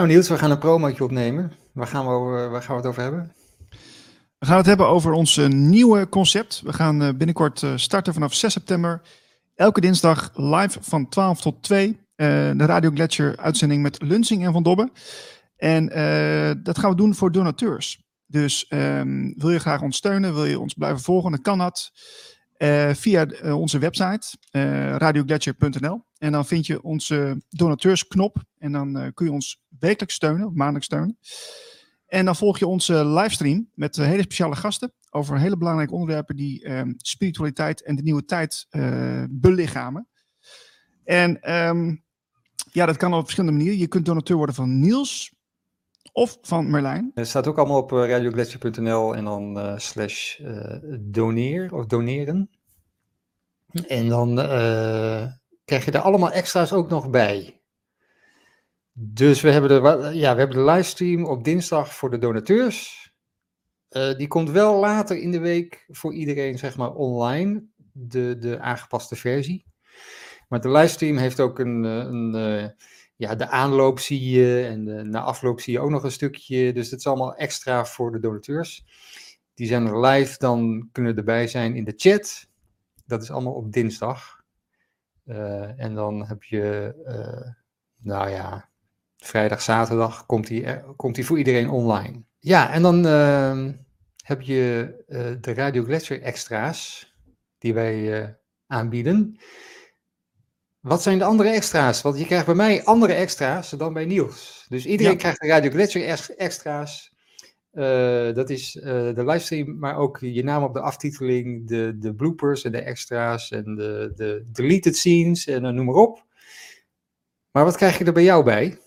Nou Niels, we gaan een promootje opnemen. Waar gaan we, over, waar gaan we het over hebben? We gaan het hebben over ons eh, nieuwe concept. We gaan eh, binnenkort eh, starten vanaf 6 september. Elke dinsdag live van 12 tot 2. de Radio Gletscher uitzending met Lunsing en Van Dobbe. En dat gaan we doen voor donateurs. Dus ehm, wil je graag ons steunen, wil je ons blijven volgen, dan kan dat. Uh, via uh, onze website uh. En dan vind je onze donateursknop. En dan kun je ons wekelijks steunen, of maandelijks steunen. En dan volg je onze livestream met hele speciale gasten over hele belangrijke onderwerpen die ehm, spiritualiteit en de nieuwe tijd belichamen. En um, ja, dat kan op verschillende manieren. Je kunt donateur worden van Niels, of van Merlijn. Het staat ook allemaal op uh, radiogletscher.nl en dan uh, slash uh, doneer of doneren. En dan krijg je er allemaal extra's ook nog bij. Dus we hebben, de, ja, we hebben de livestream op dinsdag voor de donateurs. die komt wel later in de week voor iedereen, zeg maar, online. De, de aangepaste versie. Maar de livestream heeft ook een, een ja, de aanloop zie je en de, na afloop zie je ook nog een stukje. Dus het is allemaal extra voor de donateurs. Die zijn er live, dan kunnen erbij zijn in de chat. Dat is allemaal op dinsdag. Uh, en dan heb je, uh, nou ja, vrijdag, zaterdag komt die, komt die voor iedereen online. Ja, en dan uh, heb je de Radio Gletscher extra's die wij aanbieden. Wat zijn de andere extra's? Want je krijgt bij mij andere extra's dan bij Niels. Dus iedereen krijgt de Radio Gletscher extra's. Uh, dat is uh, de livestream, maar ook je naam op de aftiteling, de, de bloopers en de extra's en de, de deleted scenes en uh, noem maar op. Maar wat krijg je er bij jou bij?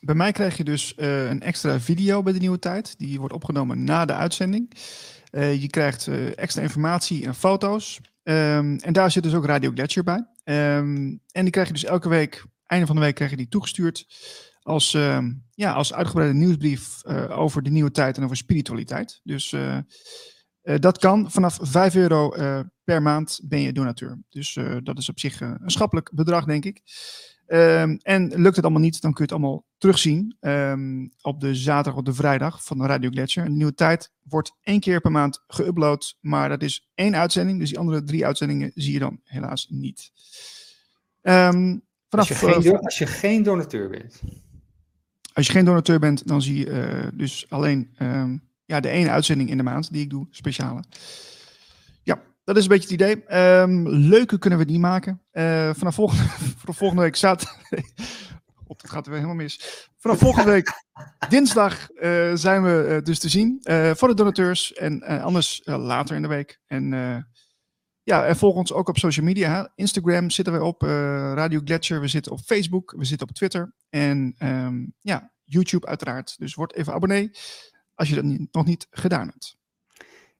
Bij mij krijg je dus een extra video bij de nieuwe tijd. Die wordt opgenomen na de uitzending. je krijgt extra informatie en foto's. Um, en daar zit dus ook Radio Gletscher bij. Um, en die krijg je dus elke week, einde van de week, krijg je die toegestuurd als, uh, ja, als uitgebreide nieuwsbrief uh, over de nieuwe tijd en over spiritualiteit. Dus uh, dat kan. Vanaf 5 euro per maand ben je donateur. Dus dat is op zich een schappelijk bedrag, denk ik. Um, en lukt het allemaal niet, dan kun je het allemaal terugzien um, op de zaterdag of de vrijdag van de Radio Gletscher. Een nieuwe tijd wordt één keer per maand geüpload, maar dat is één uitzending. Dus die andere drie uitzendingen zie je dan helaas niet. Um, vanaf, als, je geen, als je geen donateur bent. Als je geen donateur bent, dan zie je uh, dus alleen ja, de ene uitzending in de maand die ik doe, speciale. Dat is een beetje het idee. Um, leuke kunnen we die maken. Uh, vanaf volgende, volgende week zaterdag. Op, dat gaat er weer helemaal mis. Vanaf volgende week dinsdag uh, zijn we uh, dus te zien voor de donateurs en anders later in de week. En ja, volg ons ook op social media. Instagram zitten we op, Radio Gletscher. We zitten op Facebook, we zitten op Twitter en um, ja, YouTube uiteraard. Dus word even abonnee als je dat nog niet gedaan hebt.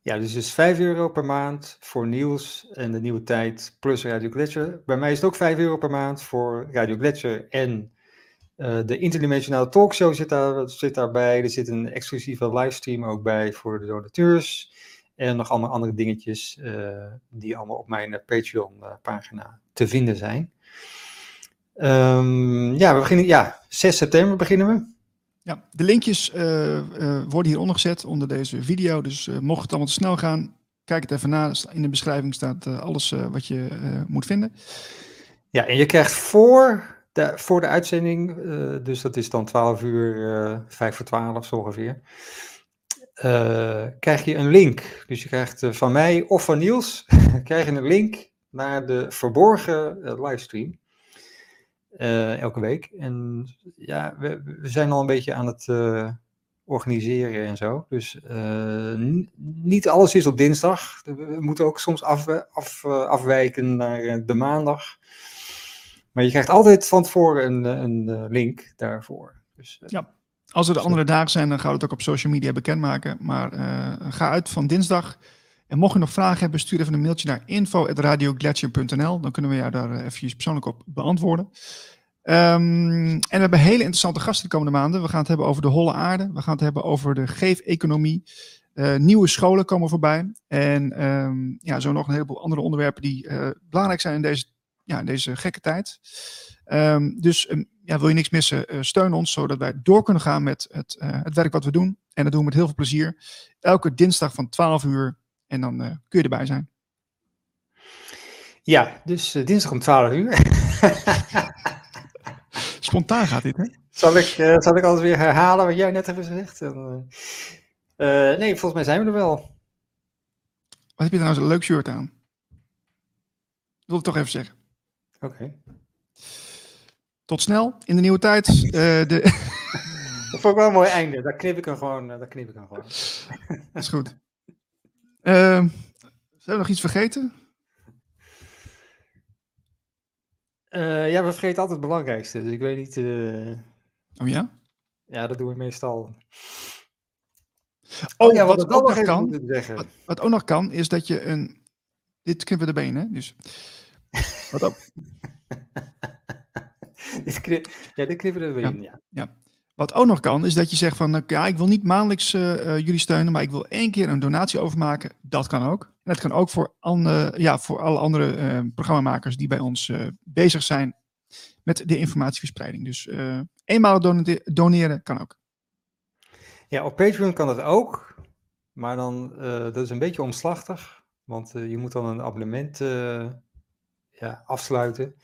Ja, dus is 5 euro per maand voor nieuws en de nieuwe tijd plus Radio Gletscher. Bij mij is het ook 5 euro per maand voor Radio Gletscher en uh, de interdimensionale talkshow zit, daar, zit daarbij. Er zit een exclusieve livestream ook bij voor de donateurs. En nog allemaal andere dingetjes uh, die allemaal op mijn Patreon-pagina te vinden zijn. Um, ja, we beginnen, ja, 6 september beginnen we. Ja, de linkjes uh, uh, worden hieronder gezet onder deze video. Dus uh, mocht het allemaal te snel gaan, kijk het even na. In de beschrijving staat alles wat je moet vinden. Ja, en je krijgt voor de, voor de uitzending, dus dat is dan 12 uur, 5 voor 12 zo ongeveer, krijg je een link. Dus je krijgt van mij of van Niels, krijg je een link naar de verborgen livestream. Uh, elke week. En ja, we, we, zijn al een beetje aan het uh, organiseren en zo. Dus uh, niet alles is op dinsdag. We moeten ook soms af, af, afwijken naar de maandag. Maar je krijgt altijd van tevoren een, een link daarvoor. Dus, ja. Als er de andere dagen zijn, dan gaan we het ook op social media bekendmaken. Maar ga uit van dinsdag. En mocht je nog vragen hebben, stuur even een mailtje naar info.radiogletscher.nl. Dan kunnen we jou daar even persoonlijk op beantwoorden. Um, en we hebben hele interessante gasten de komende maanden. We gaan het hebben over de holle aarde. We gaan het hebben over de geef-economie. Uh, nieuwe scholen komen voorbij. En um, ja, zo nog een heleboel andere onderwerpen die uh, belangrijk zijn in deze, ja, deze gekke tijd. Um, dus ja, wil je niks missen, eh, steun ons zodat wij door kunnen gaan met het, eh, het werk wat we doen. En dat doen we met heel veel plezier. Elke dinsdag van 12 uur en dan eh, kun je erbij zijn. Ja, dus eh, dinsdag om 12 uur. Spontaan gaat dit, hè? zal, ik, eh, zal ik alles weer herhalen wat jij net hebt gezegd? Nee, volgens mij zijn we er wel. Wat heb je nou zo'n leuk shirt aan? Ik wil het toch even zeggen. Oké. Tot snel in de nieuwe tijd. De, Dat vond ik wel een mooi einde. Daar knip ik hem gewoon. Daar knip ik hem gewoon. is goed. Ehm zijn we nog iets vergeten? Eh, ja, we vergeten altijd het belangrijkste. Dus ik weet niet. eh, Oh ja? ja, dat doen we meestal. Oh, ja, wat ook nog kan. Wat, wat ook nog kan, is dat je een. Dit knippen we erbij in, hè? Dus. Wat ook, dit knip, ja, dit knippen we weer in. Ja. Wat ook nog kan, is dat je zegt van. oké, ja, ik wil niet maandelijks eh, eh, jullie steunen, maar ik wil één keer een donatie overmaken. Dat kan ook. En dat kan ook voor, andere, ja, voor alle andere eh, programmamakers die bij ons bezig zijn met de informatieverspreiding. Dus eenmalig doneren kan ook. ja, op Patreon kan dat ook. Maar dan, dat is een beetje omslachtig. Want je moet dan een abonnement ja, afsluiten.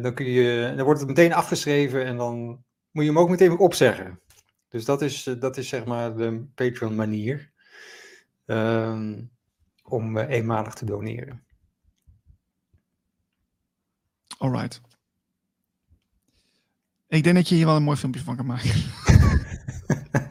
Dan, kun je, dan wordt het meteen afgeschreven en dan moet je hem ook meteen opzeggen. Dus dat is, eh, dat is zeg maar de Patreon manier. ehm, om eh, eenmalig te doneren. Alright. Ik denk dat je hier wel een mooi filmpje van kan maken.